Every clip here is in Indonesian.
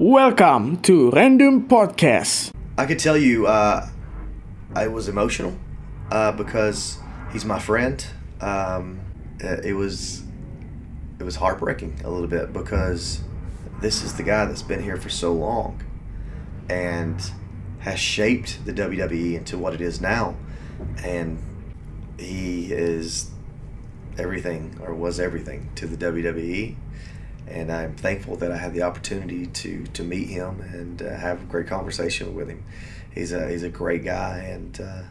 Welcome to Random Podcast. I could tell you, uh, I was emotional uh, because he's my friend. Um, uh, it was it was heartbreaking a little bit because this is the guy that's been here for so long and has shaped the WWE into what it is now, and he is everything or was everything to the WWE and I'm thankful that I had the opportunity to to meet him and uh, have a great conversation with him. He's a he's a great guy, and uh,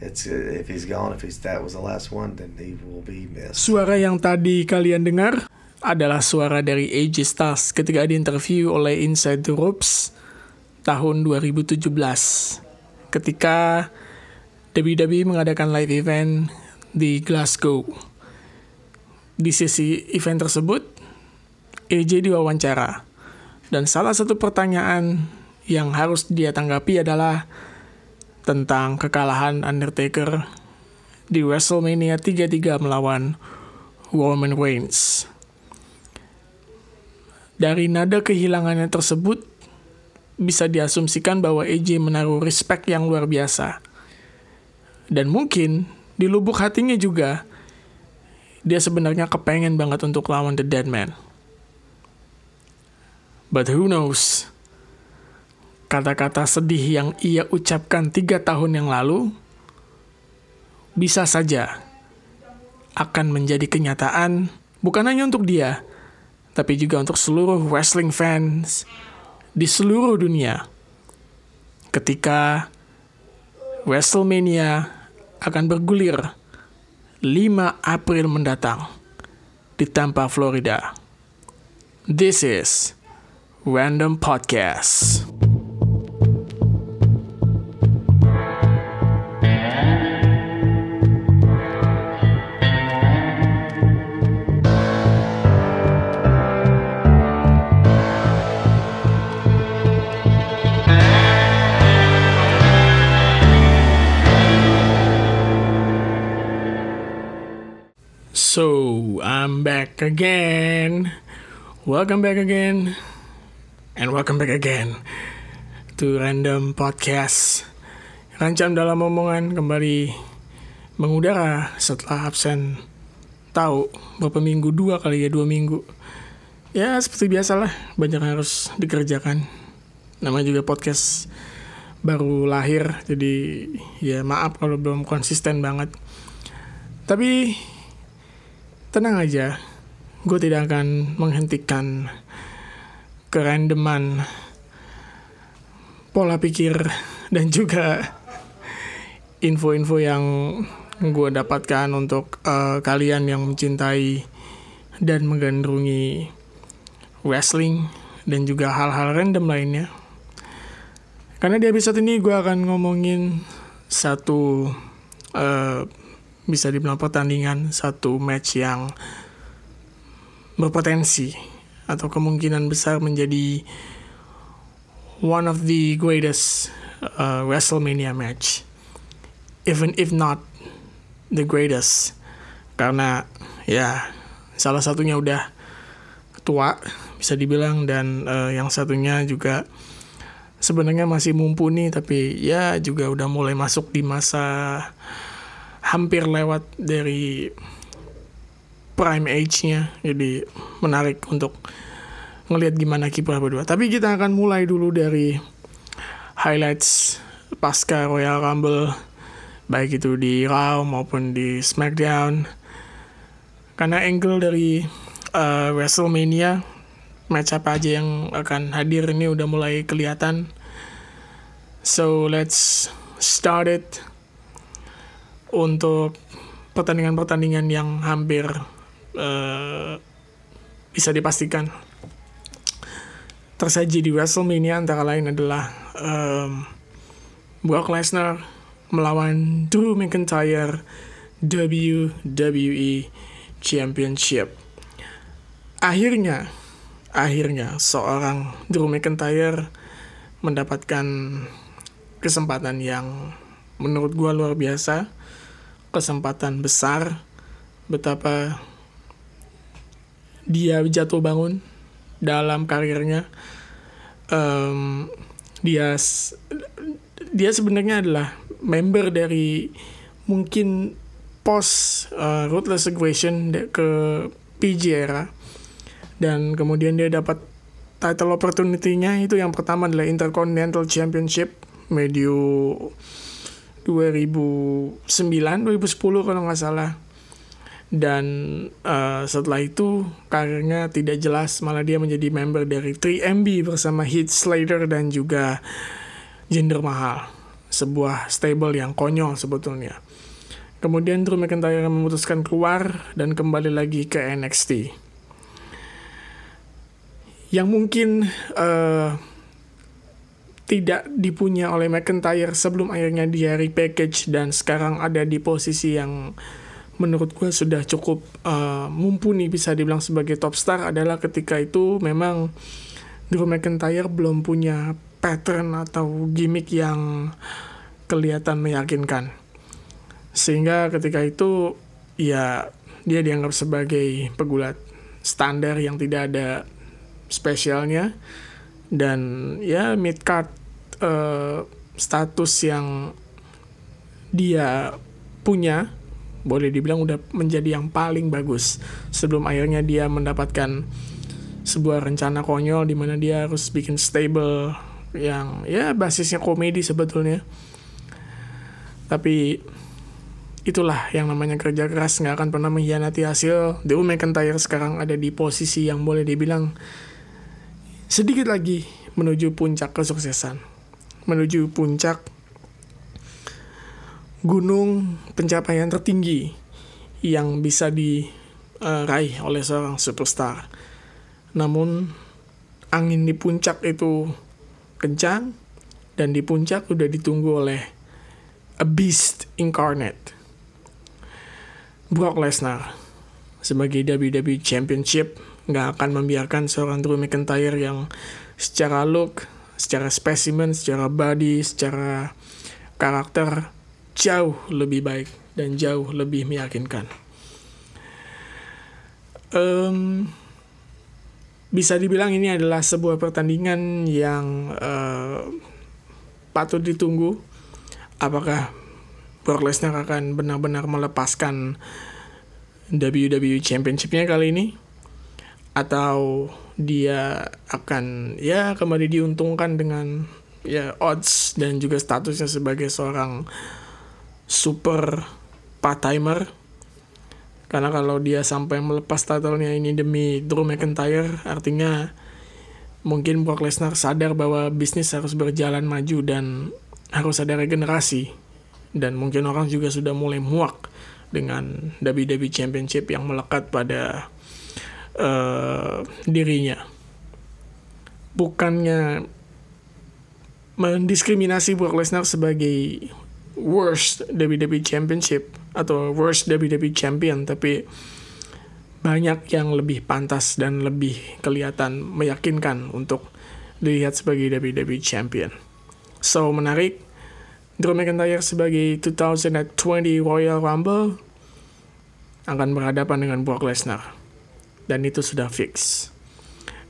it's uh, if he's gone, if he's that was the last one, then he will be missed. Suara yang tadi kalian dengar adalah suara dari AJ Styles ketika diinterview oleh Inside the Ropes tahun 2017 ketika WWE mengadakan live event di Glasgow. Di sesi event tersebut, AJ diwawancara. Dan salah satu pertanyaan yang harus dia tanggapi adalah tentang kekalahan Undertaker di WrestleMania 33 melawan Roman Reigns. Dari nada kehilangannya tersebut, bisa diasumsikan bahwa AJ menaruh respect yang luar biasa. Dan mungkin di lubuk hatinya juga, dia sebenarnya kepengen banget untuk lawan The Dead Man. But who knows? Kata-kata sedih yang ia ucapkan tiga tahun yang lalu bisa saja akan menjadi kenyataan bukan hanya untuk dia, tapi juga untuk seluruh wrestling fans di seluruh dunia. Ketika WrestleMania akan bergulir 5 April mendatang di Tampa, Florida. This is Random Podcasts. So, I'm back again. Welcome back again. And welcome back again to Random Podcast. Rancam dalam omongan kembali mengudara setelah absen tahu beberapa minggu dua kali ya dua minggu. Ya seperti biasalah banyak yang harus dikerjakan. Namanya juga podcast baru lahir jadi ya maaf kalau belum konsisten banget. Tapi tenang aja, gue tidak akan menghentikan kerandoman pola pikir dan juga info-info yang gue dapatkan untuk uh, kalian yang mencintai dan menggandrungi wrestling dan juga hal-hal random lainnya. Karena di episode ini gue akan ngomongin satu uh, bisa dibilang pertandingan, satu match yang berpotensi atau kemungkinan besar menjadi one of the greatest uh, WrestleMania match, even if not the greatest, karena ya salah satunya udah tua bisa dibilang dan uh, yang satunya juga sebenarnya masih mumpuni tapi ya juga udah mulai masuk di masa hampir lewat dari prime age-nya. Jadi menarik untuk ngelihat gimana kiprah berdua. Tapi kita akan mulai dulu dari highlights pasca Royal Rumble baik itu di Raw maupun di SmackDown. Karena angle dari uh, WrestleMania match apa aja yang akan hadir ini udah mulai kelihatan. So let's start it untuk pertandingan-pertandingan yang hampir uh, bisa dipastikan tersaji di WrestleMania antara lain adalah um, Brock Lesnar melawan Drew McIntyre WWE Championship. Akhirnya, akhirnya seorang Drew McIntyre mendapatkan kesempatan yang menurut gue luar biasa, kesempatan besar betapa dia jatuh bangun dalam karirnya um, dia dia sebenarnya adalah member dari mungkin post uh, ruthless aggression ke PG era. Dan kemudian dia dapat title opportunity-nya itu yang pertama adalah Intercontinental Championship medio 2009 2010 kalau nggak salah dan uh, setelah itu karirnya tidak jelas malah dia menjadi member dari 3MB bersama Heath Slater dan juga Jinder Mahal sebuah stable yang konyol sebetulnya. Kemudian Drew McIntyre memutuskan keluar dan kembali lagi ke NXT yang mungkin uh, tidak dipunya oleh McIntyre sebelum akhirnya dia repackage dan sekarang ada di posisi yang menurut gue sudah cukup uh, mumpuni bisa dibilang sebagai top star adalah ketika itu memang Drew McIntyre belum punya pattern atau gimmick yang kelihatan meyakinkan. Sehingga ketika itu ya dia dianggap sebagai pegulat standar yang tidak ada spesialnya. Dan ya mid card uh, status yang dia punya boleh dibilang udah menjadi yang paling bagus. Sebelum akhirnya dia mendapatkan sebuah rencana konyol di mana dia harus bikin stable yang ya basisnya komedi sebetulnya. Tapi itulah yang namanya kerja keras nggak akan pernah mengkhianati hasil. Drew McIntyre sekarang ada di posisi yang boleh dibilang sedikit lagi menuju puncak kesuksesan. Menuju puncak gunung pencapaian tertinggi yang bisa diraih oleh seorang superstar. Namun angin di puncak itu kencang dan di puncak udah ditunggu oleh a beast incarnate. Brock Lesnar sebagai WWE Championship nggak akan membiarkan seorang Drew McIntyre yang secara look, secara spesimen, secara body, secara karakter jauh lebih baik dan jauh lebih meyakinkan. Um, bisa dibilang ini adalah sebuah pertandingan yang uh, patut ditunggu. Apakah Brock Lesnar akan benar-benar melepaskan WWE Championship-nya kali ini? Atau dia akan ya kembali diuntungkan dengan ya odds dan juga statusnya sebagai seorang super part-timer. Karena kalau dia sampai melepas titlenya ini demi Drew McIntyre artinya mungkin Brock Lesnar sadar bahwa bisnis harus berjalan maju dan harus ada regenerasi. Dan mungkin orang juga sudah mulai muak dengan WWE Championship yang melekat pada uh, dirinya. Bukannya mendiskriminasi Brock Lesnar sebagai worst WWE Championship atau worst WWE Champion tapi banyak yang lebih pantas dan lebih kelihatan meyakinkan untuk dilihat sebagai WWE Champion. So menarik, Drew McIntyre sebagai 2020 Royal Rumble akan berhadapan dengan Brock Lesnar. Dan itu sudah fix.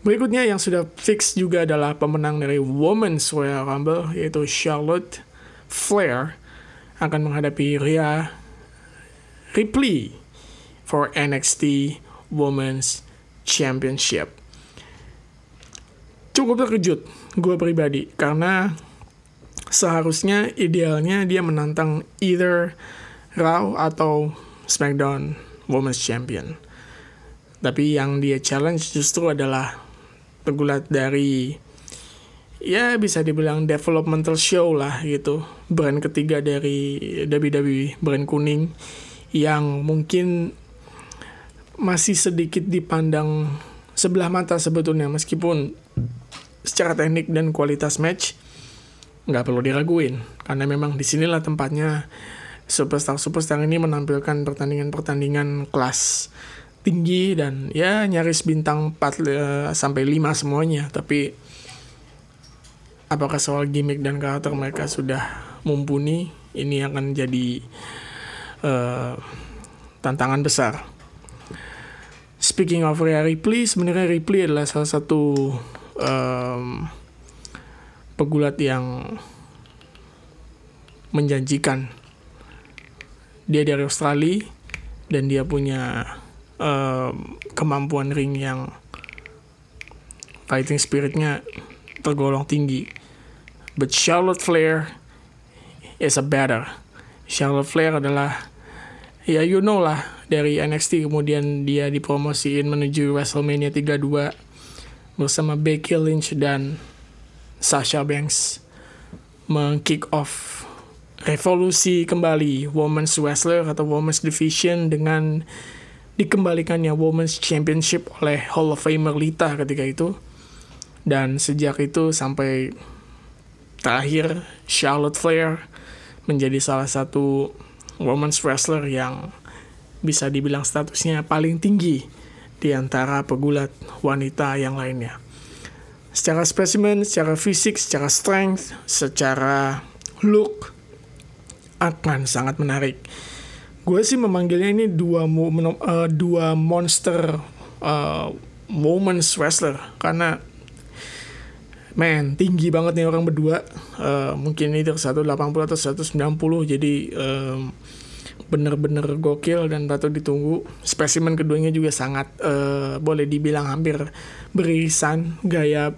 Berikutnya yang sudah fix juga adalah pemenang dari Women's Royal Rumble yaitu Charlotte Flair akan menghadapi Rhea Ripley for NXT Women's Championship. Cukup terkejut gue pribadi karena seharusnya idealnya dia menantang either Raw atau SmackDown Women's Champion. Tapi yang dia challenge justru adalah pegulat dari ya bisa dibilang developmental show lah gitu. Brand ketiga dari WWE brand kuning yang mungkin masih sedikit dipandang sebelah mata sebetulnya meskipun secara teknik dan kualitas match nggak perlu diraguin. Karena memang di sinilah tempatnya superstar superstar ini menampilkan pertandingan-pertandingan kelas tinggi dan ya nyaris bintang 4 uh, eh, sampai 5 semuanya. Tapi apakah soal gimmick dan karakter mereka sudah mumpuni ini akan jadi uh, tantangan besar. Speaking of Rhea Ripley, sebenarnya Ripley adalah salah satu um, pegulat yang menjanjikan. Dia dari Australia dan dia punya uh, kemampuan ring yang fighting spiritnya tergolong tinggi. But Charlotte Flair is a better. Charlotte Flair adalah ya you know lah dari NXT kemudian dia dipromosiin menuju WrestleMania 32 bersama Becky Lynch dan Sasha Banks meng-kick off revolusi kembali Women's Wrestler atau Women's Division dengan dikembalikannya Women's Championship oleh Hall of Famer Lita ketika itu. Dan sejak itu sampai terakhir Charlotte Flair menjadi salah satu women's wrestler yang bisa dibilang statusnya paling tinggi di antara pegulat wanita yang lainnya. Secara spesimen, secara fisik, secara strength, secara look, akan sangat menarik. Gue sih memanggilnya ini dua uh, dua monster uh, moments wrestler karena man tinggi banget nih orang berdua. Uh, mungkin ini 180 atau 190 jadi um, bener-bener gokil dan patut ditunggu. Spesimen keduanya juga sangat uh, boleh dibilang hampir berisan. Gaya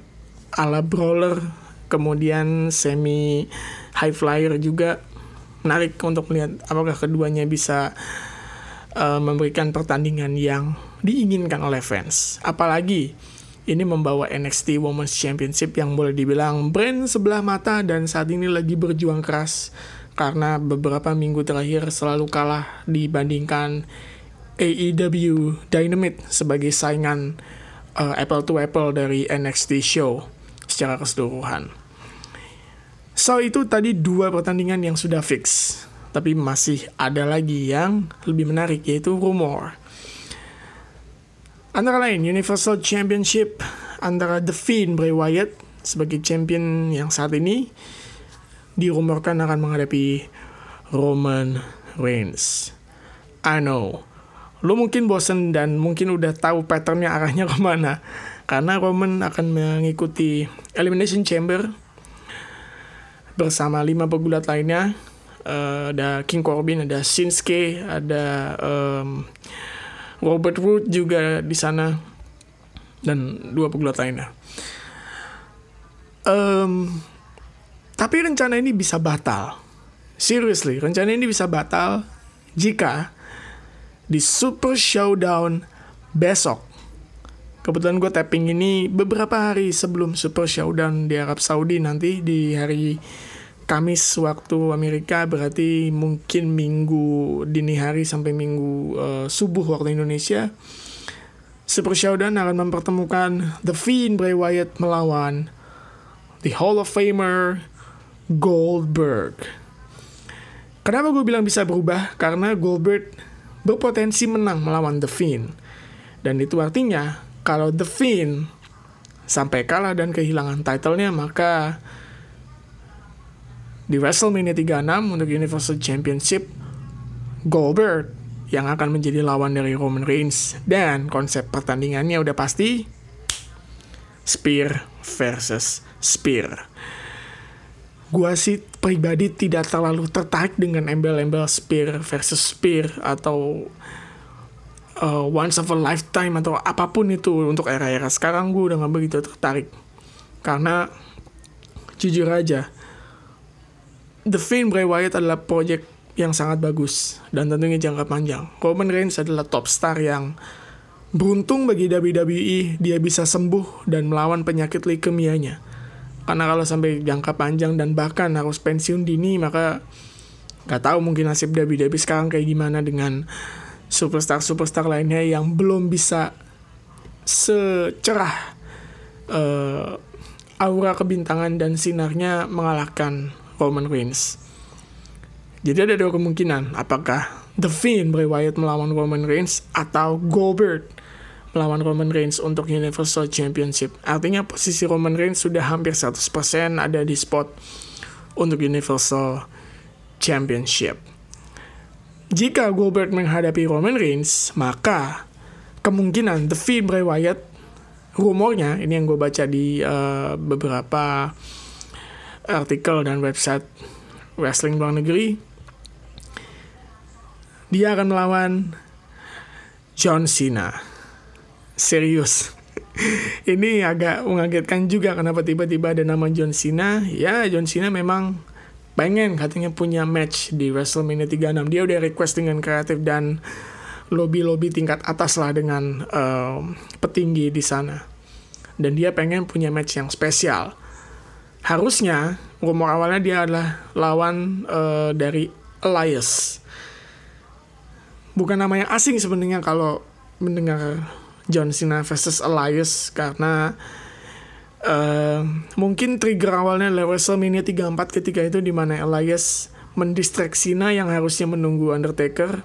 ala brawler kemudian semi high flyer juga. Menarik untuk melihat apakah keduanya bisa uh, memberikan pertandingan yang diinginkan oleh fans. Apalagi ini membawa NXT Women's Championship yang boleh dibilang brand sebelah mata dan saat ini lagi berjuang keras karena beberapa minggu terakhir selalu kalah dibandingkan AEW Dynamite sebagai saingan uh, apple to apple dari NXT show secara keseluruhan. So itu tadi dua pertandingan yang sudah fix. Tapi masih ada lagi yang lebih menarik yaitu rumor. Antara lain Universal Championship antara The Fiend Bray Wyatt sebagai champion yang saat ini dirumorkan akan menghadapi Roman Reigns. I know. Lo mungkin bosen dan mungkin udah tahu patternnya arahnya ke mana. Karena Roman akan mengikuti Elimination Chamber bersama lima pegulat lainnya uh, ada King Corbin ada Shinsuke ada um, Robert Root juga di sana dan dua pegulat lainnya. Um, tapi rencana ini bisa batal. Seriously rencana ini bisa batal jika di Super Showdown besok kebetulan gue tapping ini beberapa hari sebelum Super Showdown di Arab Saudi nanti di hari Kamis waktu Amerika berarti mungkin minggu dini hari sampai minggu uh, subuh waktu Indonesia Super Showdown akan mempertemukan The Fiend Bray Wyatt melawan The Hall of Famer Goldberg. Kenapa gue bilang bisa berubah? Karena Goldberg berpotensi menang melawan The Fiend. Dan itu artinya kalau The Fiend sampai kalah dan kehilangan titlenya maka di WrestleMania 36 untuk Universal Championship Goldberg yang akan menjadi lawan dari Roman Reigns dan konsep pertandingannya udah pasti Spear versus Spear. Gua sih pribadi tidak terlalu tertarik dengan embel-embel Spear versus Spear atau uh, once of a lifetime atau apa pun itu untuk era-era sekarang gue udah gak begitu tertarik karena jujur aja The Fiend Bray Wyatt adalah project yang sangat bagus dan tentunya jangka panjang. Roman Reigns adalah top star yang beruntung bagi WWE dia bisa sembuh dan melawan penyakit leukemia-nya. Karena kalau sampai jangka panjang dan bahkan harus pensiun dini maka gak tahu mungkin nasib WWE sekarang kayak gimana dengan superstar-superstar lainnya yang belum bisa secerah uh, aura kebintangan dan sinarnya mengalahkan Roman Reigns. Jadi ada dua kemungkinan, apakah The Fiend Bray Wyatt melawan Roman Reigns atau Goldberg melawan Roman Reigns untuk Universal Championship. Artinya posisi Roman Reigns sudah hampir 100% ada di spot untuk Universal Championship. Jika Goldberg menghadapi Roman Reigns, maka kemungkinan The Fiend Bray Wyatt rumornya ini yang gue baca di uh, beberapa artikel dan website wrestling luar negeri dia akan melawan John Cena serius ini agak mengagetkan juga kenapa tiba-tiba ada nama John Cena. Ya, John Cena memang pengen katanya punya match di WrestleMania 36. Dia udah request dengan kreatif dan lobby-lobby tingkat atas lah dengan uh, petinggi di sana. Dan dia pengen punya match yang spesial. Harusnya rumor awalnya dia adalah lawan uh, dari Elias. Bukan nama yang asing sebenarnya kalau mendengar John Cena versus Elias karena uh, mungkin trigger awalnya lewat WrestleMania 34 ketika itu di mana Elias mendistract Cena yang harusnya menunggu Undertaker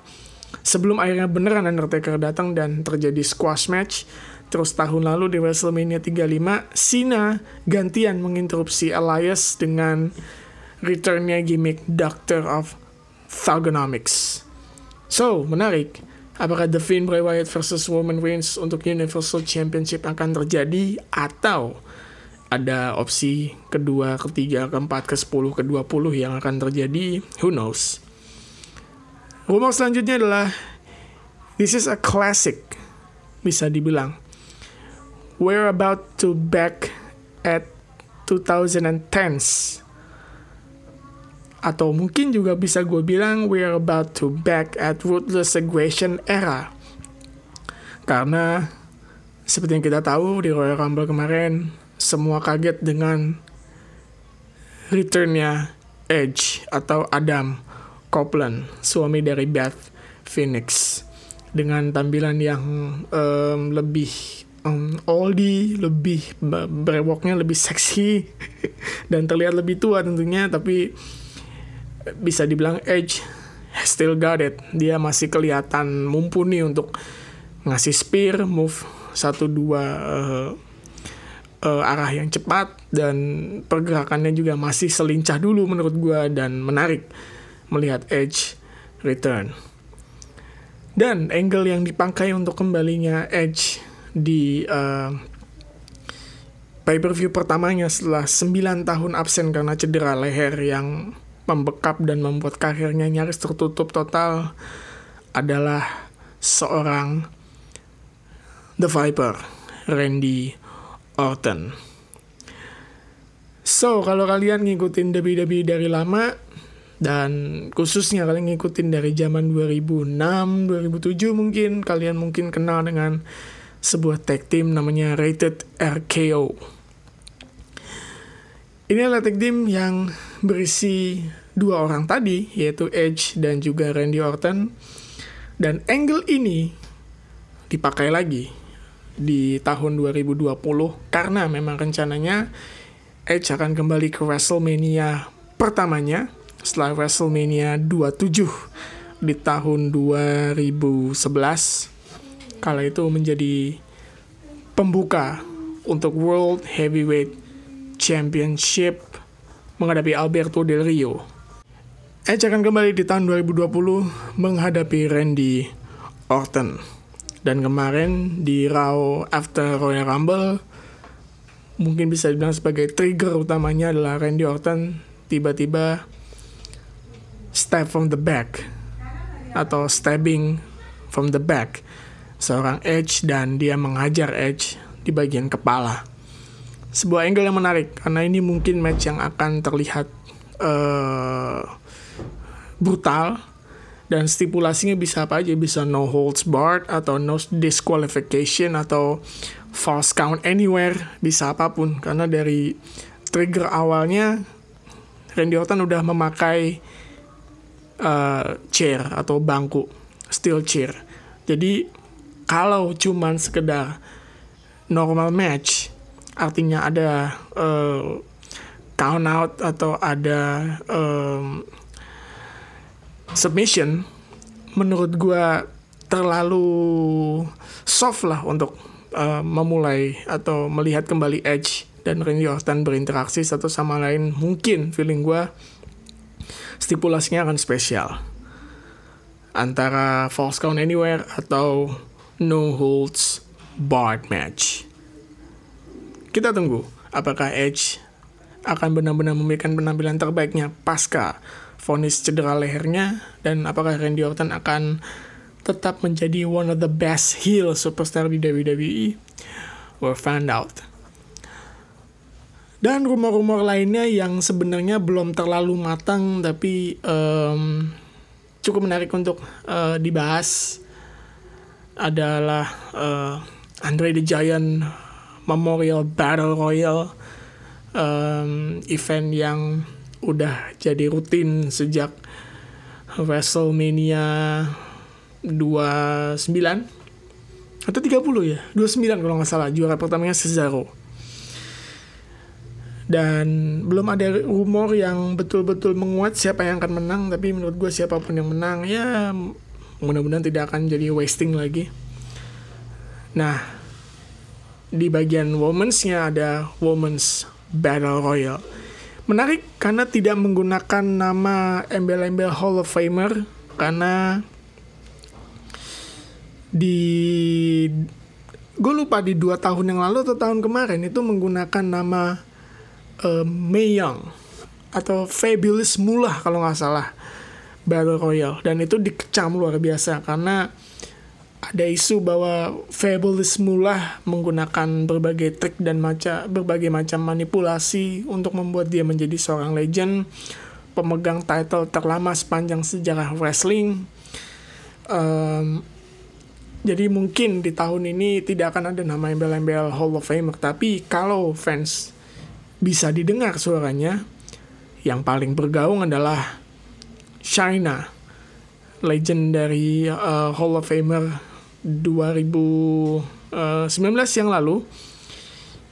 sebelum akhirnya beneran Undertaker datang dan terjadi squash match terus tahun lalu di WrestleMania 35 Cena gantian menginterupsi Elias dengan returnnya gimmick Doctor of Thugonomics so menarik Apakah The Fiend Bray Wyatt versus Roman Reigns untuk Universal Championship akan terjadi atau ada opsi kedua, ketiga, keempat, ke sepuluh, ke dua puluh yang akan terjadi? Who knows? Rumor selanjutnya adalah This is a classic, bisa dibilang. We're about to back at 2010s atau mungkin juga bisa gue bilang we are about to back at ruthless aggression era. Karena seperti yang kita tahu di Royal Rumble kemarin, semua kaget dengan returnnya Edge atau Adam Copeland, suami dari Beth Phoenix, dengan tampilan yang um, lebih um, oldie, lebih brewoknya lebih seksi dan terlihat lebih tua tentunya, tapi bisa dibilang Edge still got it. Dia masih kelihatan mumpuni untuk ngasih spear, move satu dua uh, arah yang cepat dan pergerakannya juga masih selincah dulu menurut gue dan menarik melihat Edge return. Dan angle yang dipakai untuk kembalinya Edge di uh, pay-per-view pertamanya setelah 9 tahun absen karena cedera leher yang membekap dan membuat karirnya nyaris tertutup total adalah seorang The Viper, Randy Orton. So, kalau kalian ngikutin WWE dari lama, dan khususnya kalian ngikutin dari zaman 2006, 2007 mungkin, kalian mungkin kenal dengan sebuah tag team namanya Rated RKO. Ini adalah tag team yang berisi dua orang tadi, yaitu Edge dan juga Randy Orton. Dan angle ini dipakai lagi di tahun 2020 karena memang rencananya Edge akan kembali ke WrestleMania pertamanya setelah WrestleMania 27 di tahun 2011. Kala itu menjadi pembuka untuk World Heavyweight Championship menghadapi Alberto Del Rio Edge akan kembali di tahun 2020 menghadapi Randy Orton. Dan kemarin di Raw After Royal Rumble, mungkin bisa dibilang sebagai trigger utamanya adalah Randy Orton tiba-tiba stab from the back atau stabbing from the back seorang Edge dan dia menghajar Edge di bagian kepala. Sebuah angle yang menarik karena ini mungkin match yang akan terlihat uh, brutal dan stipulasinya bisa apa aja bisa no holds barred atau no disqualification atau false count anywhere bisa apa pun karena dari trigger awalnya Randy Orton udah memakai uh, chair atau bangku steel chair jadi kalau cuman sekedar normal match artinya ada uh, count out atau ada um, submission menurut gue terlalu soft lah untuk uh, memulai atau melihat kembali Edge dan Randy Orton berinteraksi satu sama lain. Mungkin feeling gue stipulasinya akan spesial. Antara false count anywhere atau no holds barred match. Kita tunggu apakah Edge akan benar-benar memberikan penampilan terbaiknya pasca vonis cedera lehernya dan apakah Randy Orton akan tetap menjadi one of the best heel superstar di WWE we'll find out. Dan rumor-rumor lainnya yang sebenarnya belum terlalu matang tapi um, cukup menarik untuk uh, dibahas adalah uh, Andre the Giant Memorial Battle Royal um, event yang udah jadi rutin sejak WrestleMania 29 atau 30 ya? 29 kalau nggak salah juara pertamanya Cesaro. Dan belum ada rumor yang betul-betul menguat siapa yang akan menang tapi menurut gue siapa pun yang menang ya mudah-mudahan tidak akan jadi wasting lagi. Nah di bagian womensnya ada women's battle royal. Menarik karena tidak menggunakan nama embel-embel Hall of Famer karena di gue lupa di dua tahun yang lalu atau tahun kemarin itu menggunakan nama uh, Mei Young atau Fabulous Mulah kalau nggak salah Battle Royale. Dan itu dikecam luar biasa karena ada isu bahwa Fabulous Mulah menggunakan berbagai trik dan macam berbagai macam manipulasi untuk membuat dia menjadi seorang legend pemegang title terlama sepanjang sejarah wrestling. Um, jadi mungkin di tahun ini tidak akan ada nama embel-embel Hall of Famer tapi kalau fans bisa didengar suaranya, yang paling bergaung adalah China, legend dari uh, Hall of Famer 2019 yang lalu,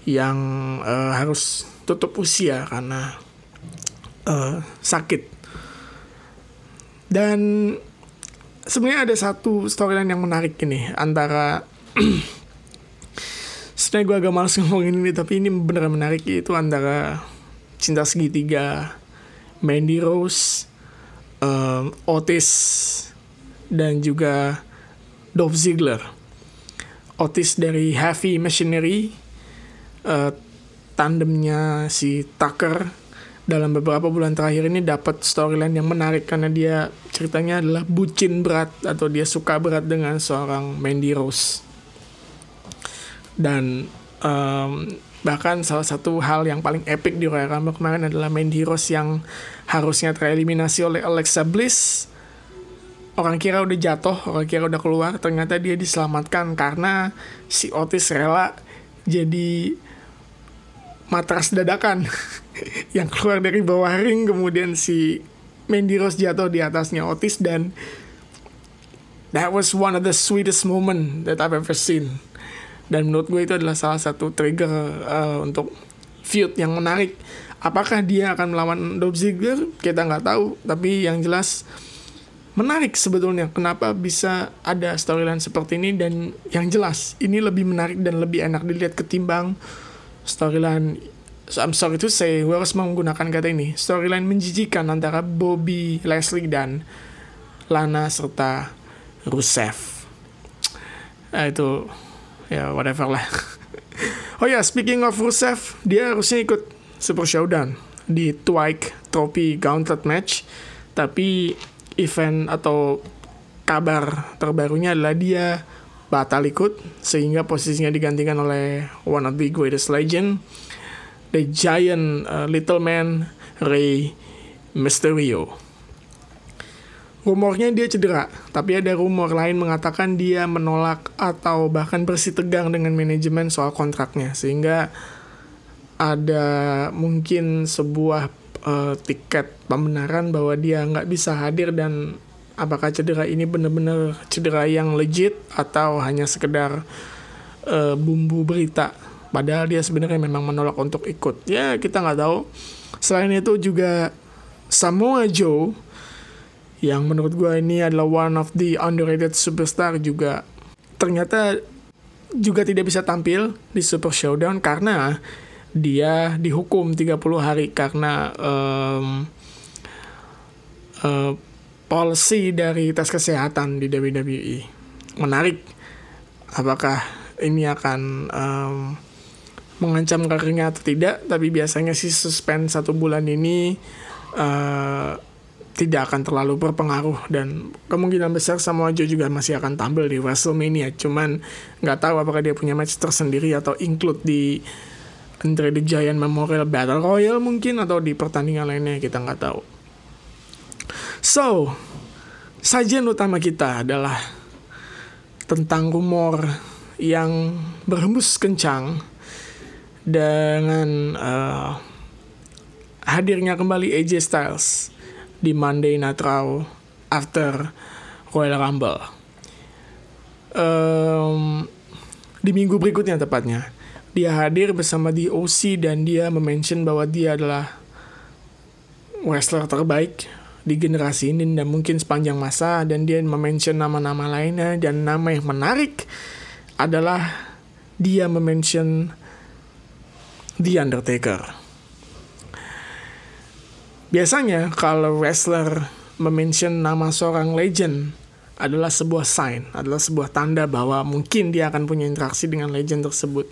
yang uh, harus tutup usia karena uh, sakit. Dan sebenarnya ada satu storyline yang menarik ini antara sebenarnya gue agak males ngomongin ini tapi ini beneran menarik itu antara cinta segitiga Mandy Rose um, Otis dan juga Dolph Ziggler. Otis dari Heavy Machinery uh, tandemnya si Tucker. Dalam beberapa bulan terakhir ini dapat storyline yang menarik karena dia ceritanya adalah bucin berat atau dia suka berat dengan seorang Mandy Rose. Dan um, bahkan salah satu hal yang paling epic di Royal Rumble kemarin adalah main heroes yang harusnya tereliminasi oleh Alexa Bliss. Orang kira udah jatuh orang kira udah keluar ternyata dia diselamatkan karena si Otis rela jadi matras dadakan yang keluar dari bawah ring kemudian si Mandy Rose jatuh di atasnya Otis dan that was one of the sweetest moment that I've ever seen dan menurut gue itu adalah salah satu trigger uh, untuk feud yang menarik apakah dia akan melawan Dolph Ziggler kita nggak tahu tapi yang jelas menarik sebetulnya kenapa bisa ada storyline seperti ini dan yang jelas ini lebih menarik dan lebih enak dilihat ketimbang storyline I'm sorry to say, gue harus menggunakan kata ini. Storyline menjijikan antara Bobby, Leslie, dan Lana serta Rusev. Nah, itu ya whatever lah. Oh ya yeah, speaking of Rusev dia harusnya ikut Super Showdown di Twike Trophy Gauntlet match. Tapi event atau kabar terbarunya adalah dia batal ikut sehingga posisinya digantikan oleh one of the greatest legend the giant uh, little man Rey Mysterio Rumornya dia cedera, tapi ada rumor lain mengatakan dia menolak atau bahkan bersih tegang dengan manajemen soal kontraknya, sehingga ada mungkin sebuah uh, tiket pembenaran bahwa dia nggak bisa hadir dan apakah cedera ini benar-benar cedera yang legit atau hanya sekedar uh, bumbu berita. Padahal dia sebenarnya memang menolak untuk ikut. Ya kita nggak tahu. Selain itu juga Samoa Joe yang menurut gue ini adalah one of the underrated superstar juga ternyata juga tidak bisa tampil di Super Showdown karena dia dihukum 30 hari karena um, uh, policy dari tes kesehatan di WWE. Menarik. Apakah ini akan um, mengancam karirnya atau tidak, tapi biasanya sih suspend satu bulan ini uh, tidak akan terlalu berpengaruh dan kemungkinan besar Samoa Joe juga masih akan tampil di WrestleMania. Cuman nggak tahu apakah dia punya match tersendiri atau include di Andre the Giant Memorial Battle Royal mungkin atau di pertandingan lainnya kita nggak tahu. So, sajian utama kita adalah tentang rumor yang berhembus kencang dengan uh, hadirnya kembali AJ Styles di Monday Night Raw after Royal Rumble. Um, di minggu berikutnya tepatnya, dia hadir bersama di OC dan dia memention bahwa dia adalah wrestler terbaik di generasi ini dan mungkin sepanjang masa dan dia memention nama-nama lainnya dan nama yang menarik adalah dia memention The Undertaker. Biasanya kalau wrestler memention nama seorang legend adalah sebuah sign, adalah sebuah tanda bahwa mungkin dia akan punya interaksi dengan legend tersebut.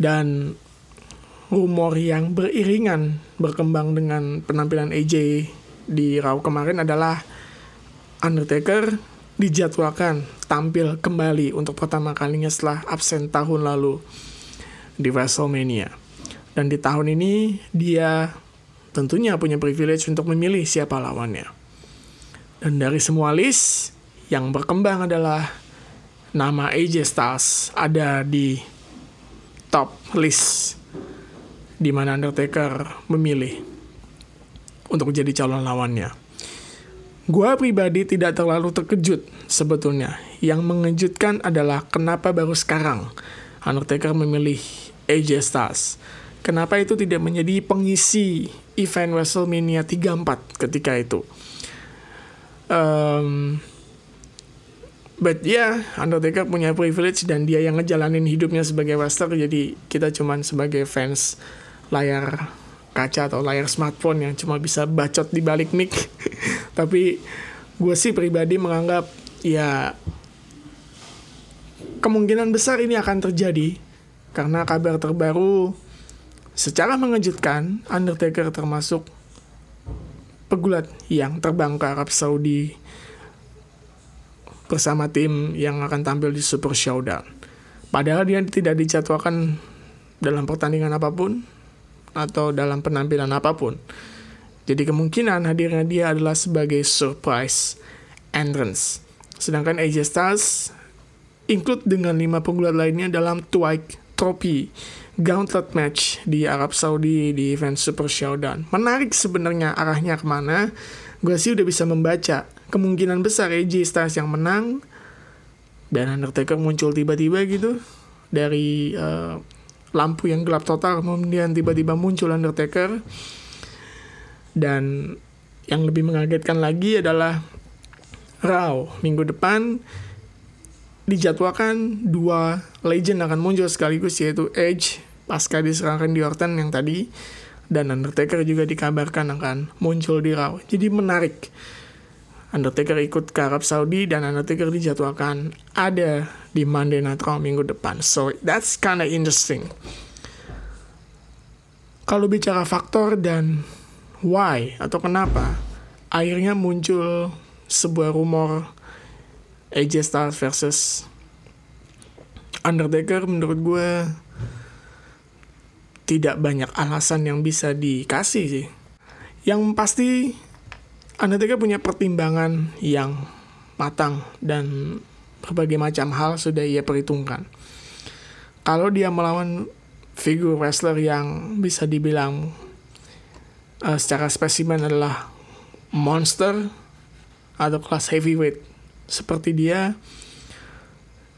Dan rumor yang beriringan berkembang dengan penampilan AJ di Raw kemarin adalah Undertaker dijadwalkan tampil kembali untuk pertama kalinya setelah absen tahun lalu di WrestleMania. Dan di tahun ini dia tentunya punya privilege untuk memilih siapa lawannya. Dan dari semua list, yang berkembang adalah nama AJ Styles ada di top list di mana Undertaker memilih untuk menjadi calon lawannya. Gua pribadi tidak terlalu terkejut sebetulnya. Yang mengejutkan adalah kenapa baru sekarang Undertaker memilih AJ Styles. Kenapa itu tidak menjadi pengisi event WrestleMania 34 ketika itu. Um, but ya, yeah, Undertaker punya privilege dan dia yang ngejalanin hidupnya sebagai wrestler, jadi kita cuman sebagai fans layar kaca atau layar smartphone yang cuma bisa bacot di balik mic. Tapi gue sih pribadi menganggap ya kemungkinan besar ini akan terjadi karena kabar terbaru Secara mengejutkan, Undertaker termasuk pegulat yang terbang ke Arab Saudi bersama tim yang akan tampil di Super Showdown. Padahal dia tidak dijadwalkan dalam pertandingan apa pun atau dalam penampilan apa pun. Jadi kemungkinan hadirnya dia adalah sebagai surprise entrance. Sedangkan AJ Styles include dengan lima pegulat lainnya dalam Twike Trophy gauntlet match di Arab Saudi di event Super Showdown. Menarik sebenarnya arahnya ke mana. Gue sih udah bisa membaca kemungkinan besar AJ Styles yang menang dan Undertaker muncul tiba-tiba gitu dari uh, lampu yang gelap total kemudian tiba-tiba muncul Undertaker dan yang lebih mengagetkan lagi adalah Raw minggu depan dijadwalkan dua legend akan muncul sekaligus yaitu Edge pasca diserahkan di Orton yang tadi dan Undertaker juga dikabarkan akan muncul di Raw. Jadi menarik. Undertaker ikut ke Arab Saudi dan Undertaker dijadwalkan ada di Monday Night Raw minggu depan. So that's kinda interesting. Kalau bicara faktor dan why atau kenapa, akhirnya muncul sebuah rumor AJ Styles versus Undertaker menurut gue tidak banyak alasan yang bisa dikasih sih. Yang pasti Undertaker punya pertimbangan yang matang dan berbagai macam hal sudah ia perhitungkan. Kalau dia melawan figur wrestler yang bisa dibilang uh, secara spesimen adalah monster atau kelas heavyweight seperti dia,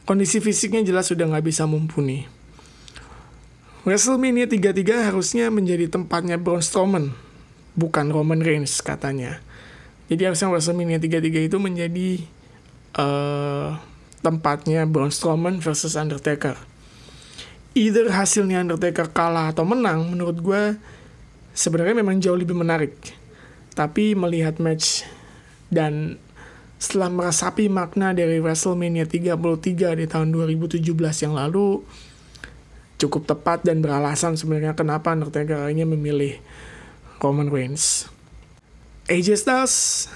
kondisi fisiknya jelas sudah nggak bisa mumpuni WrestleMania 33 harusnya menjadi tempatnya Braun Strowman, bukan Roman Reigns katanya. Jadi harusnya WrestleMania 33 itu menjadi uh, tempatnya Braun Strowman versus Undertaker. Either hasilnya Undertaker kalah atau menang, menurut gue sebenarnya memang jauh lebih menarik. Tapi melihat match dan setelah merasapi makna dari WrestleMania 33 di tahun 2017 yang lalu, cukup tepat dan beralasan sebenarnya kenapa Undertaker akhirnya memilih Roman Reigns. AJ Styles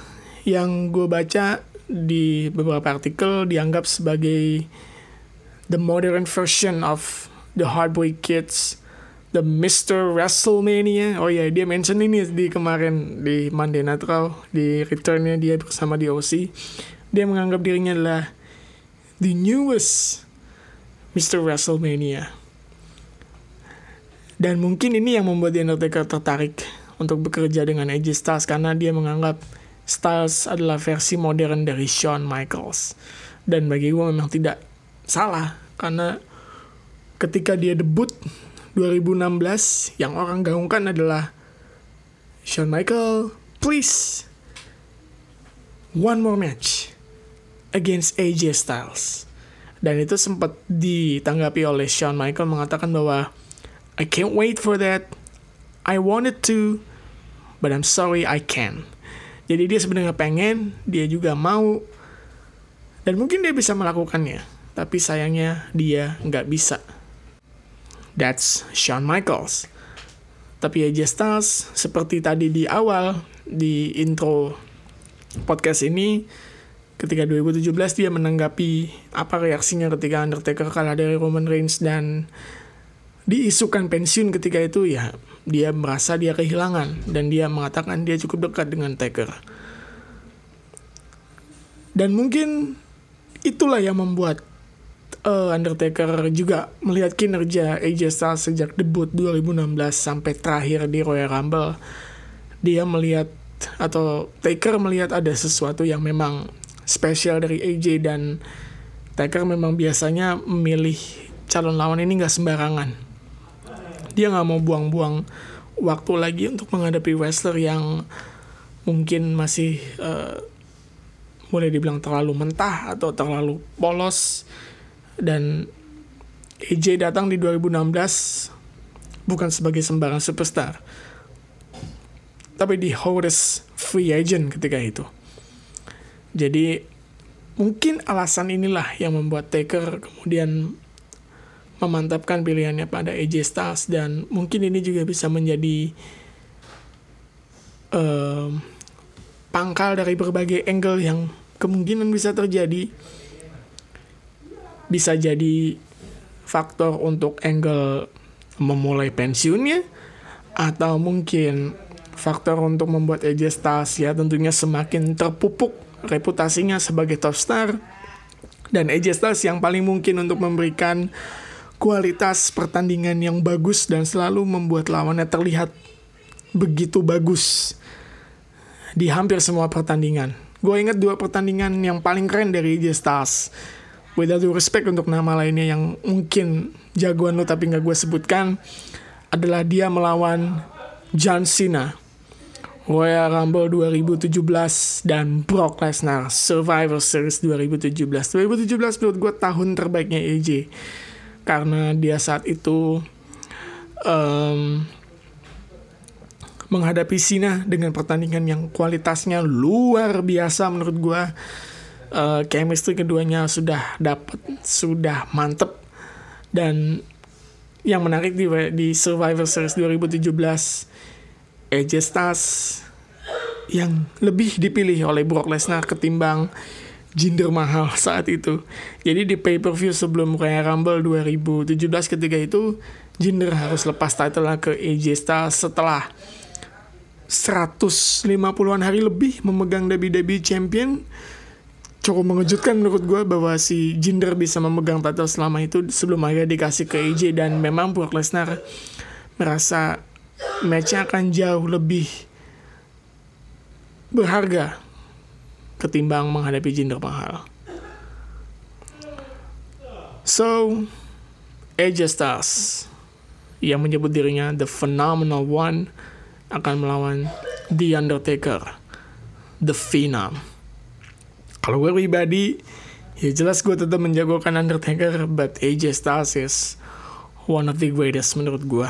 yang gue baca di beberapa artikel dianggap sebagai the modern version of the Hardboy Kids, the Mr. WrestleMania. Oh ya, yeah, dia mention ini di kemarin di Monday Night Raw di returnnya dia bersama di OC. Dia menganggap dirinya adalah the newest Mr. WrestleMania. Dan mungkin ini yang membuat The Undertaker tertarik untuk bekerja dengan AJ Styles karena dia menganggap Styles adalah versi modern dari Shawn Michaels. Dan bagi gue memang tidak salah karena ketika dia debut 2016 yang orang gaungkan adalah Shawn Michael, please one more match against AJ Styles. Dan itu sempat ditanggapi oleh Shawn Michael mengatakan bahwa I can't wait for that. I wanted to, but I'm sorry I can't. Jadi dia sebenarnya pengen, dia juga mau, dan mungkin dia bisa melakukannya. Tapi sayangnya dia nggak bisa. That's Shawn Michaels. Tapi AJ Styles, seperti tadi di awal, di intro podcast ini, ketika 2017 dia menanggapi apa reaksinya ketika Undertaker kalah dari Roman Reigns dan diisukan pensiun ketika itu ya dia merasa dia kehilangan dan dia mengatakan dia cukup dekat dengan Taker. Dan mungkin itulah yang membuat uh, Undertaker juga melihat kinerja AJ Styles sejak debut 2016 sampai terakhir di Royal Rumble. Dia melihat atau Taker melihat ada sesuatu yang memang spesial dari AJ dan Taker memang biasanya memilih calon lawan ini nggak sembarangan dia nggak mau buang-buang waktu lagi untuk menghadapi wrestler yang mungkin masih uh, boleh dibilang terlalu mentah atau terlalu polos. Dan AJ datang di 2016 bukan sebagai sembarang superstar tapi di Horace free agent ketika itu. Jadi mungkin alasan inilah yang membuat Taker kemudian memantapkan pilihannya pada AJ Styles dan mungkin ini juga bisa menjadi uh, pangkal dari berbagai angle yang kemungkinan bisa terjadi. Bisa jadi faktor untuk angle memulai pensiunnya atau mungkin faktor untuk membuat AJ Styles ya tentunya semakin terpupuk reputasinya sebagai top star. Dan AJ Styles yang paling mungkin untuk memberikan kualitas pertandingan yang bagus dan selalu membuat lawannya terlihat begitu bagus di hampir semua pertandingan. Gue inget dua pertandingan yang paling keren dari AJ Styles. Without due respect untuk nama lainnya yang mungkin jagoan lo tapi nggak gue sebutkan adalah dia melawan John Cena Royal Rumble 2017 dan Brock Lesnar Survivor Series 2017. 2017 menurut gue tahun terbaiknya AJ karena dia saat itu um, menghadapi Sina dengan pertandingan yang kualitasnya luar biasa menurut gue uh, chemistry keduanya sudah dapat sudah mantep. Dan yang menarik di, di Survivor Series 2017 AJ Styles yang lebih dipilih oleh Brock Lesnar ketimbang Jinder mahal saat itu. Jadi di pay-per-view sebelum Royal Rumble 2017 ketika itu Jinder harus lepas title ke AJ Styles setelah 150-an hari lebih memegang WWE Champion. Cukup mengejutkan menurut gue bahwa si Jinder bisa memegang title selama itu sebelum akhirnya dikasih ke AJ dan memang Brock Lesnar merasa matchnya akan jauh lebih berharga ketimbang menghadapi Jinder Mahal. So, AJ Styles yang menyebut dirinya The Phenomenal One akan melawan The Undertaker, The Phenom. Kalau gue pribadi, ya jelas gue tetap menjagokan Undertaker, but AJ Styles is one of the greatest menurut gue.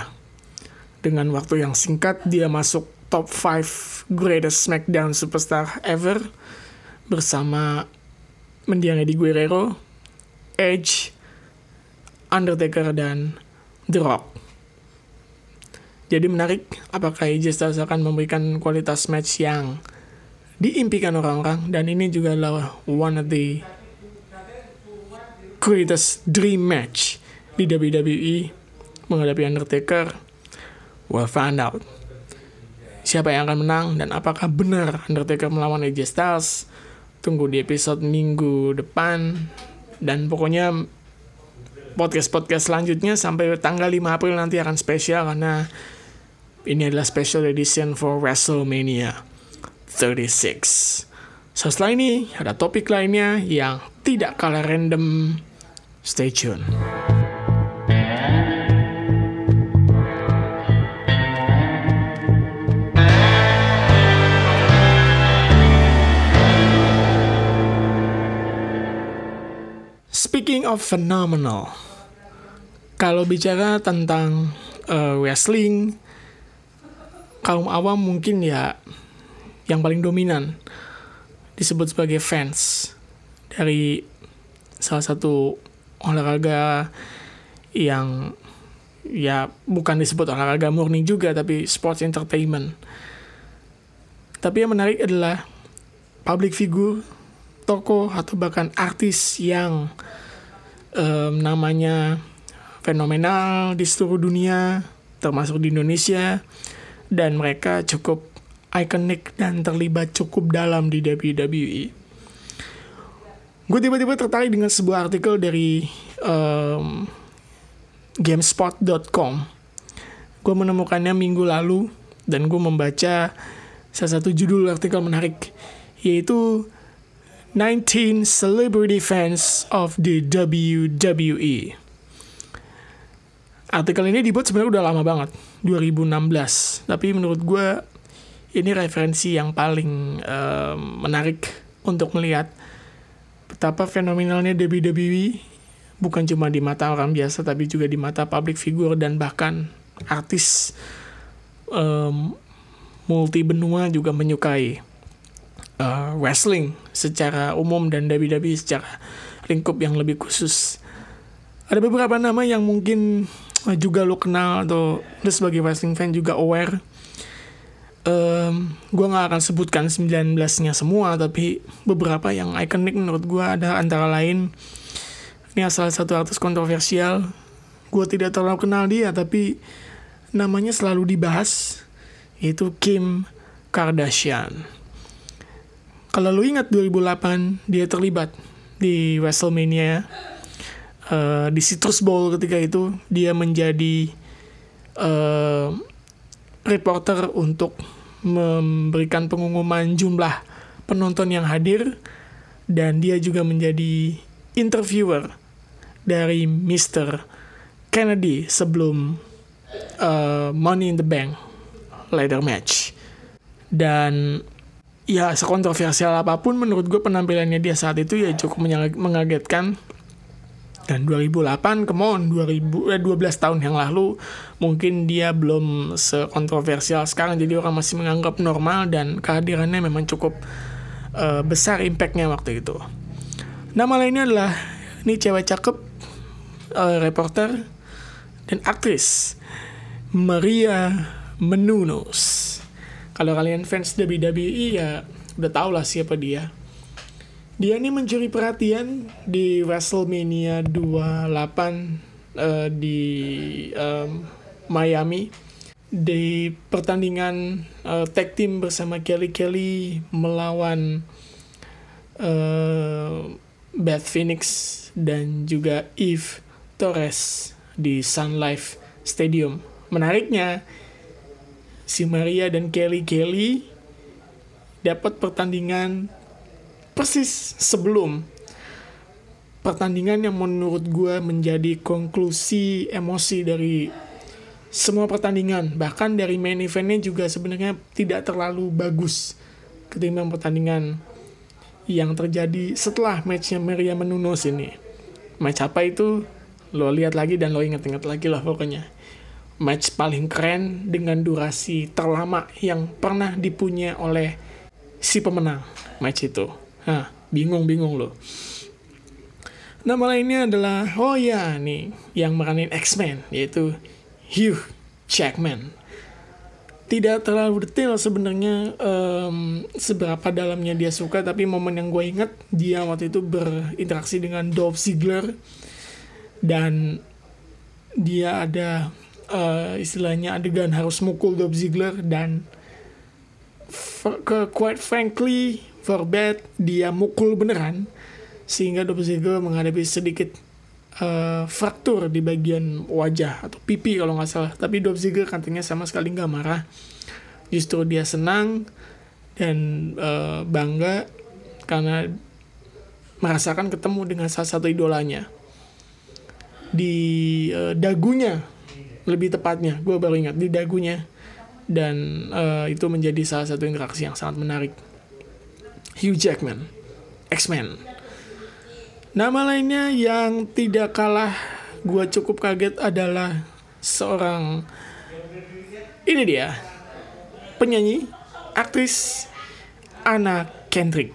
Dengan waktu yang singkat, dia masuk top 5 greatest SmackDown superstar ever bersama mendiang Eddie Guerrero, Edge, Undertaker, dan The Rock. Jadi menarik, apakah AJ Styles akan memberikan kualitas match yang diimpikan orang-orang dan ini juga adalah one of the greatest dream match di WWE menghadapi Undertaker. We'll find out siapa yang akan menang dan apakah benar Undertaker melawan AJ Styles. Tunggu di episode minggu depan dan pokoknya podcast-podcast selanjutnya sampai tanggal 5 April nanti akan spesial karena ini adalah special edition for WrestleMania 36. So setelah ini ada topik lainnya yang tidak kalah random. Stay tune. Speaking of phenomenal, kalau bicara tentang uh, wrestling, kaum awam mungkin ya yang paling dominan disebut sebagai fans dari salah satu olahraga yang ya bukan disebut olahraga murni juga tapi sports entertainment. Tapi yang menarik adalah public figure tokoh atau bahkan artis yang um, namanya fenomenal di seluruh dunia, termasuk di Indonesia, dan mereka cukup ikonik dan terlibat cukup dalam di WWE. Gue tiba-tiba tertarik dengan sebuah artikel dari um, Gamespot.com. Gue menemukannya minggu lalu dan gue membaca salah satu judul artikel menarik yaitu 19 Celebrity Fans of the WWE. Artikel ini dibuat sebenarnya udah lama banget, 2016. Tapi menurut gue ini referensi yang paling um, menarik untuk melihat betapa fenomenalnya WWE bukan cuma di mata orang biasa tapi juga di mata public figure dan bahkan artis um, multi benua juga menyukai uh, wrestling secara umum dan WWE secara lingkup yang lebih khusus. Ada beberapa nama yang mungkin juga lo kenal atau lo sebagai wrestling fan juga aware. Um, gue gak akan sebutkan 19-nya semua, tapi beberapa yang ikonik menurut gue ada antara lain ini salah satu artis kontroversial. Gue tidak terlalu kenal dia, tapi namanya selalu dibahas, yaitu Kim Kardashian. Kalau lu ingat 2008 dia terlibat di WrestleMania uh, di Citrus Bowl ketika itu dia menjadi uh, reporter untuk memberikan pengumuman jumlah penonton yang hadir dan dia juga menjadi interviewer dari Mr. Kennedy sebelum uh, Money in the Bank ladder match dan ya sekontroversial apa pun menurut gue penampilannya dia saat itu ya cukup mengagetkan. Dan 2008 come on 2000 eh, 12 tahun yang lalu mungkin dia belum sekontroversial sekarang. Jadi orang masih menganggap normal dan kehadirannya memang cukup uh, besar impactnya waktu itu. Nama lainnya adalah ini cewek cakep uh, reporter dan aktris Maria Menounos kalau kalian fans WWE ya udah tau lah siapa dia. Dia ini mencuri perhatian di WrestleMania 28 uh, di um, Miami di pertandingan uh, tag team bersama Kelly Kelly melawan uh, Beth Phoenix dan juga Eve Torres di Sun Life Stadium. Menariknya, si Maria dan Kelly Kelly dapat pertandingan persis sebelum pertandingan yang menurut gue menjadi konklusi emosi dari semua pertandingan. Bahkan dari main eventnya juga sebenarnya tidak terlalu bagus ketimbang pertandingan yang terjadi setelah matchnya Maria Menounos ini. Match apa itu? Lo lihat lagi dan lo ingat-ingat lagi lah pokoknya match paling keren dengan durasi terlama yang pernah dipunya oleh si pemenang match itu. Hah, bingung-bingung loh. Nama lainnya adalah, oh ya nih, yang meranin X-Men, yaitu Hugh Jackman. Tidak terlalu detail sebenarnya um, seberapa dalamnya dia suka, tapi momen yang gue ingat, dia waktu itu berinteraksi dengan Dolph Ziggler, dan dia ada uh, istilahnya adegan harus mukul Dolph Ziggler, dan ke quite frankly, for bad, dia mukul beneran, sehingga Dolph Ziggler menghadapi sedikit uh, fraktur di bagian wajah atau pipi kalau nggak salah. Tapi Dolph Ziggler katanya sama sekali nggak marah. Justru dia senang dan uh, bangga karena merasakan ketemu dengan salah satu idolanya di uh, dagunya lebih tepatnya gue baru ingat di dagunya. Dan uh, itu menjadi salah satu interaksi yang sangat menarik. Hugh Jackman X-Men. Nama lainnya yang tidak kalah gue cukup kaget adalah seorang ini dia penyanyi aktris Anna Kendrick.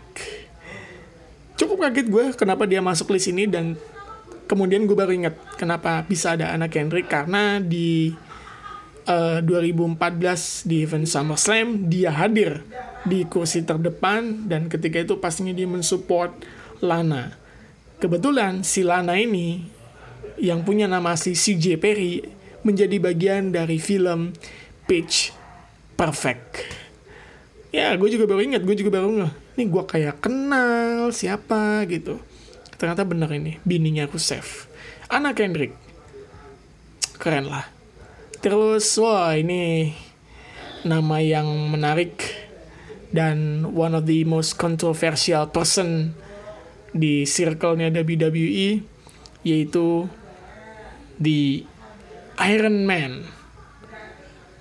Cukup kaget gue kenapa dia masuk list ini dan kemudian gue baru ingat kenapa bisa ada Anna Kendrick karena di uh, eh, 2014 di event SummerSlam dia hadir di kursi terdepan dan ketika itu pastinya dia mensupport Lana Kebetulan si Lana ini yang punya nama asli CJ Perry menjadi bagian dari film Pitch Perfect. Ya, gue juga baru ingat, gue juga baru nggak. Ini gue kayak kenal siapa gitu. Ternyata bener ini, bininya Rusev. Anak Kendrick. Keren lah. Terus, wah ini nama yang menarik dan one of the most controversial person di circle-nya WWE yaitu di Iron Man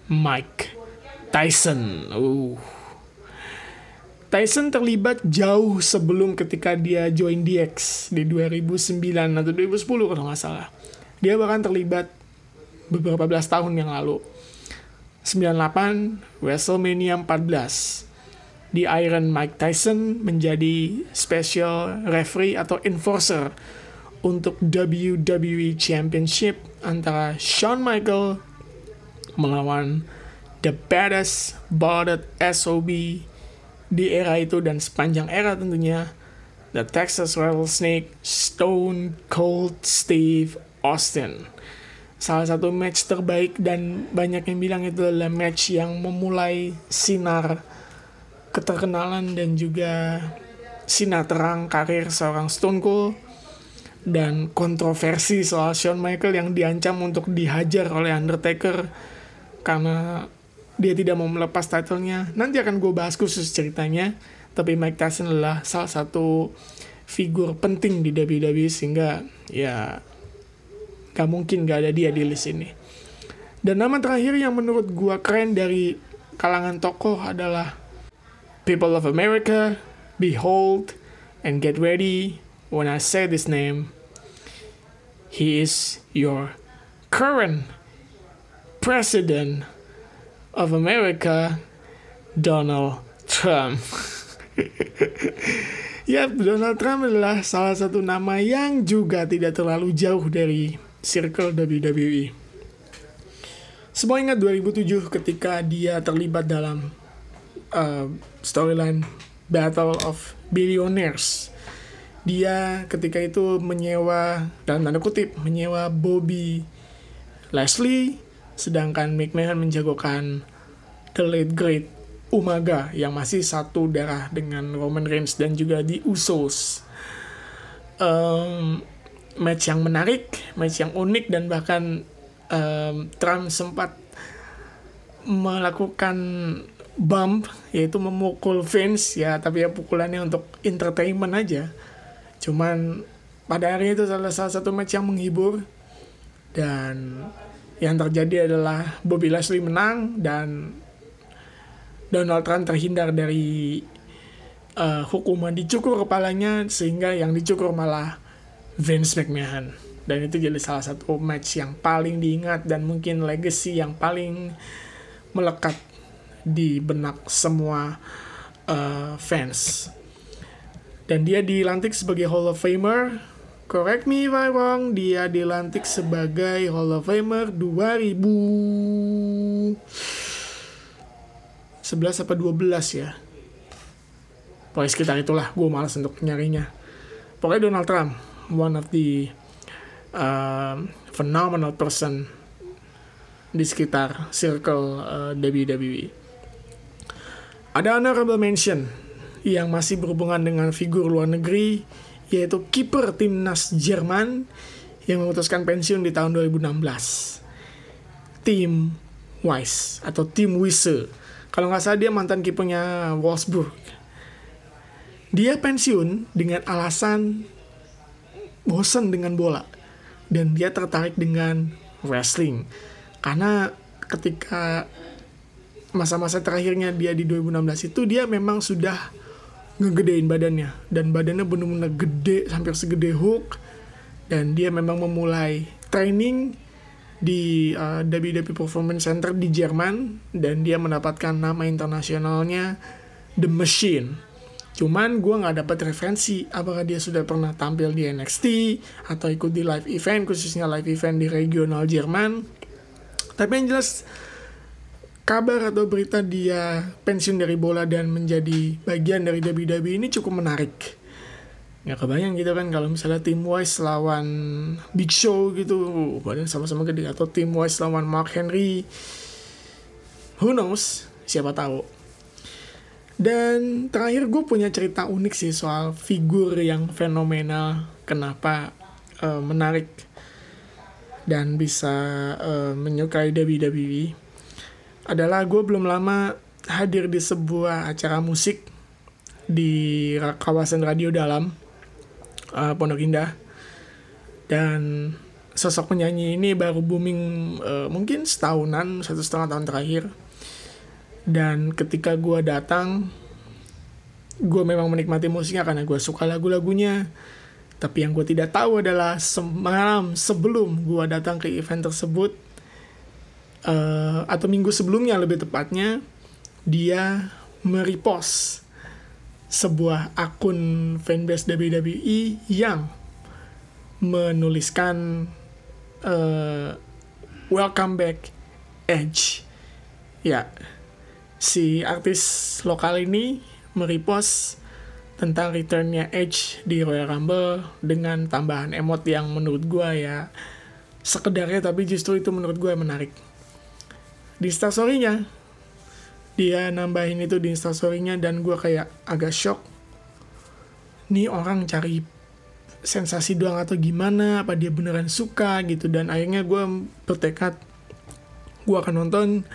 Mike Tyson. Uh. Tyson terlibat jauh sebelum ketika dia join DX di 2009 atau 2010 kalau nggak salah. Dia bahkan terlibat beberapa belas tahun yang lalu. 98 WrestleMania 14 di Iron Mike Tyson menjadi special referee atau enforcer untuk WWE Championship antara Shawn Michael melawan The Baddest Balded SOB di era itu dan sepanjang era tentunya The Texas Rattlesnake Stone Cold Steve Austin. Salah satu match terbaik dan banyak yang bilang itu adalah match yang memulai sinar keterkenalan dan juga sinar terang karir seorang Stone Cold dan kontroversi soal Shawn Michael yang diancam untuk dihajar oleh Undertaker karena dia tidak mau melepas titlenya. Nanti akan gue bahas khusus ceritanya. Tapi Mike Tyson adalah salah satu figur penting di WWE sehingga ya gak mungkin gak ada dia di list ini. Dan nama terakhir yang menurut gue keren dari kalangan tokoh adalah People of America, behold and get ready when I say this name. He is your current President of America, Donald Trump. ya, Donald Trump adalah salah satu nama yang juga tidak terlalu jauh dari circle WWE. Semua ingat 2007 ketika dia terlibat dalam uh, storyline Battle of Billionaires. Dia ketika itu menyewa dan tanda kutip menyewa Bobby Leslie, sedangkan McMahon menjagokan The Late Great Umaga yang masih satu darah dengan Roman Reigns dan juga di Usos. Um, match yang menarik, match yang unik dan bahkan um, Trump sempat melakukan bump yaitu memukul fans ya tapi ya pukulannya untuk entertainment aja cuman pada hari itu salah satu match yang menghibur dan yang terjadi adalah Bobby Lashley menang dan Donald Trump terhindar dari uh, hukuman dicukur kepalanya sehingga yang dicukur malah Vince McMahon dan itu jadi salah satu match yang paling diingat dan mungkin legacy yang paling melekat di benak semua uh, fans. Dan dia dilantik sebagai Hall of Famer correct me if I wrong, dia dilantik sebagai Hall of Famer 2000 11 apa 12 ya. Pokoknya sekitar itulah, gue malas untuk nyarinya. Pokoknya Donald Trump, one of the um, phenomenal person di sekitar circle uh, WWE. Ada honorable mention yang masih berhubungan dengan figur luar negeri, yaitu kiper timnas Jerman yang memutuskan pensiun di tahun 2016. Tim Weiss atau Tim Wisse. Kalau nggak salah dia mantan kipernya Wolfsburg. Dia pensiun dengan alasan bosan dengan bola dan dia tertarik dengan wrestling karena ketika masa-masa terakhirnya dia di 2016 itu dia memang sudah ngegedein badannya dan badannya benar-benar gede hampir segede Hulk dan dia memang memulai training di uh, WWE Performance Center di Jerman dan dia mendapatkan nama internasionalnya The Machine. Cuman gue nggak dapat referensi apakah dia sudah pernah tampil di NXT atau ikut di live event khususnya live event di regional Jerman. Tapi yang jelas kabar atau berita dia pensiun dari bola dan menjadi bagian dari WWE ini cukup menarik. Nggak kebayang gitu kan kalau misalnya tim Wise lawan Big Show gitu, badan sama-sama gede atau tim Wise lawan Mark Henry. Who knows? Siapa tahu. Dan terakhir gue punya cerita unik sih soal figur yang fenomenal. Kenapa uh, menarik dan bisa uh, menyukai WWE adalah gue belum lama hadir di sebuah acara musik di kawasan radio dalam uh, Pondok Indah. Dan sosok penyanyi ini baru booming uh, mungkin setahunan satu setengah tahun terakhir. Dan ketika gue datang gue memang menikmati musiknya karena gue suka lagu-lagunya. Tapi yang gue tidak tahu adalah semalam sebelum gue datang ke event tersebut uh, atau minggu sebelumnya lebih tepatnya dia merepost sebuah akun fanbase WWE yang menuliskan uh, welcome back Edge. Ya si artis lokal ini merepost tentang returnnya Edge di Royal Rumble dengan tambahan emot yang menurut gue ya sekedarnya tapi justru itu menurut gue menarik di instastorynya dia nambahin itu di instastorynya dan gue kayak agak shock. Nih orang cari sensasi doang atau gimana? Apa dia beneran suka gitu? Dan akhirnya gue bertekad gue akan nonton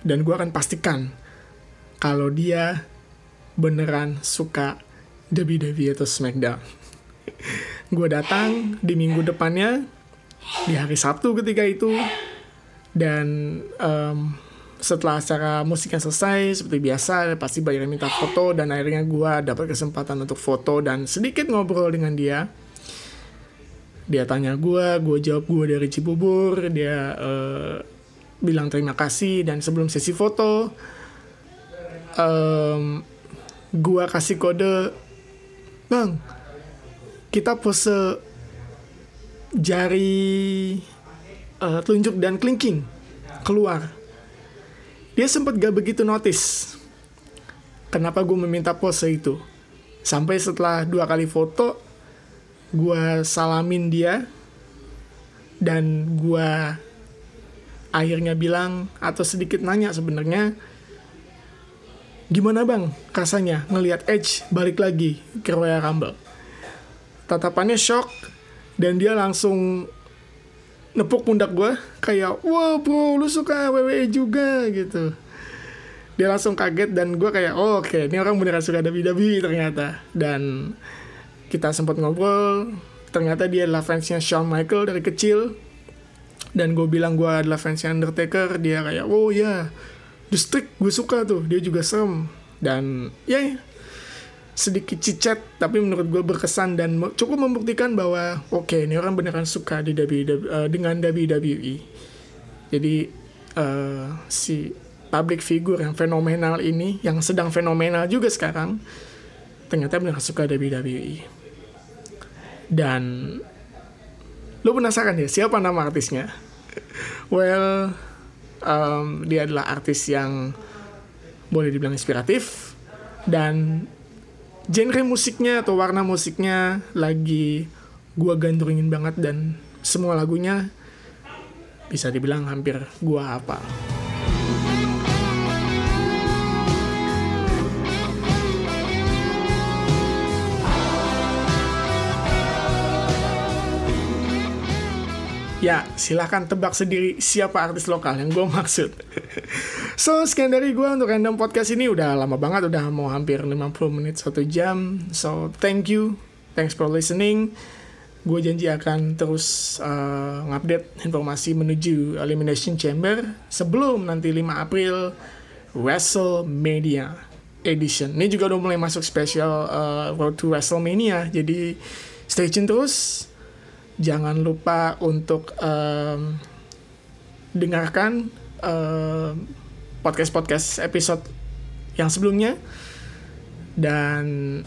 dan gue akan pastikan kalau dia beneran suka WWE atau SmackDown. Gue datang di minggu depannya di hari Sabtu ketika itu dan um, setelah acara musiknya selesai seperti biasa pasti banyak minta foto dan akhirnya gue dapat kesempatan untuk foto dan sedikit ngobrol dengan dia. Dia tanya gue gue jawab gue dari Cibubur dia uh, bilang terima kasih dan sebelum sesi foto um, gue kasih kode bang kita pose jari uh, telunjuk dan kelingking keluar. Dia sempat gak begitu notice kenapa gue meminta pose itu. Sampai setelah dua kali foto, gue salamin dia dan gue akhirnya bilang atau sedikit nanya sebenarnya gimana bang rasanya ngelihat Edge balik lagi ke Royal Rumble tatapannya shock dan dia langsung nepuk pundak gue kayak wow bro lu suka WWE juga gitu. Dia langsung kaget dan gue kayak oh, oke okay, ini orang beneran suka WWE ternyata. Dan kita sempat ngobrol ternyata dia adalah fansnya Shawn Michael dari kecil. Dan gue bilang gue adalah fansnya Undertaker dia kayak oh ya yeah. The Streak gue suka tuh dia juga serem. Dan ya yeah, sedikit cicat tapi menurut gue berkesan dan cukup membuktikan bahwa oke okay, ini orang beneran suka di WWE, uh, dengan WWE jadi uh, si public figure yang fenomenal ini yang sedang fenomenal juga sekarang ternyata beneran suka WWE dan Lo penasaran ya siapa nama artisnya? Well, um, dia adalah artis yang boleh dibilang inspiratif dan genre musiknya atau warna musiknya lagi gua gandrungin banget dan semua lagunya bisa dibilang hampir gua hafal. Ya, silahkan tebak sendiri siapa artis lokal yang gue maksud. so, sekian dari gue untuk random podcast ini. Udah lama banget, udah mau hampir 50 menit, 1 jam. So, thank you. Thanks for listening. Gue janji akan terus uh, ngupdate informasi menuju Elimination Chamber sebelum nanti 5 April WrestleMania Edition. Ini juga udah mulai masuk spesial uh, Road to WrestleMania. Jadi, stay tune terus jangan lupa untuk um, dengarkan um, podcast-podcast episode yang sebelumnya. Dan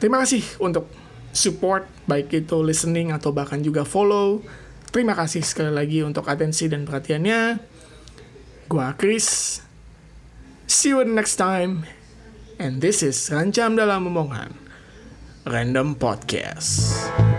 terima kasih untuk support baik itu listening atau bahkan juga follow. Terima kasih sekali lagi untuk atensi dan perhatiannya. Gua Chris. See you next time. And this is Rancam Dalam Omongan. Random Podcast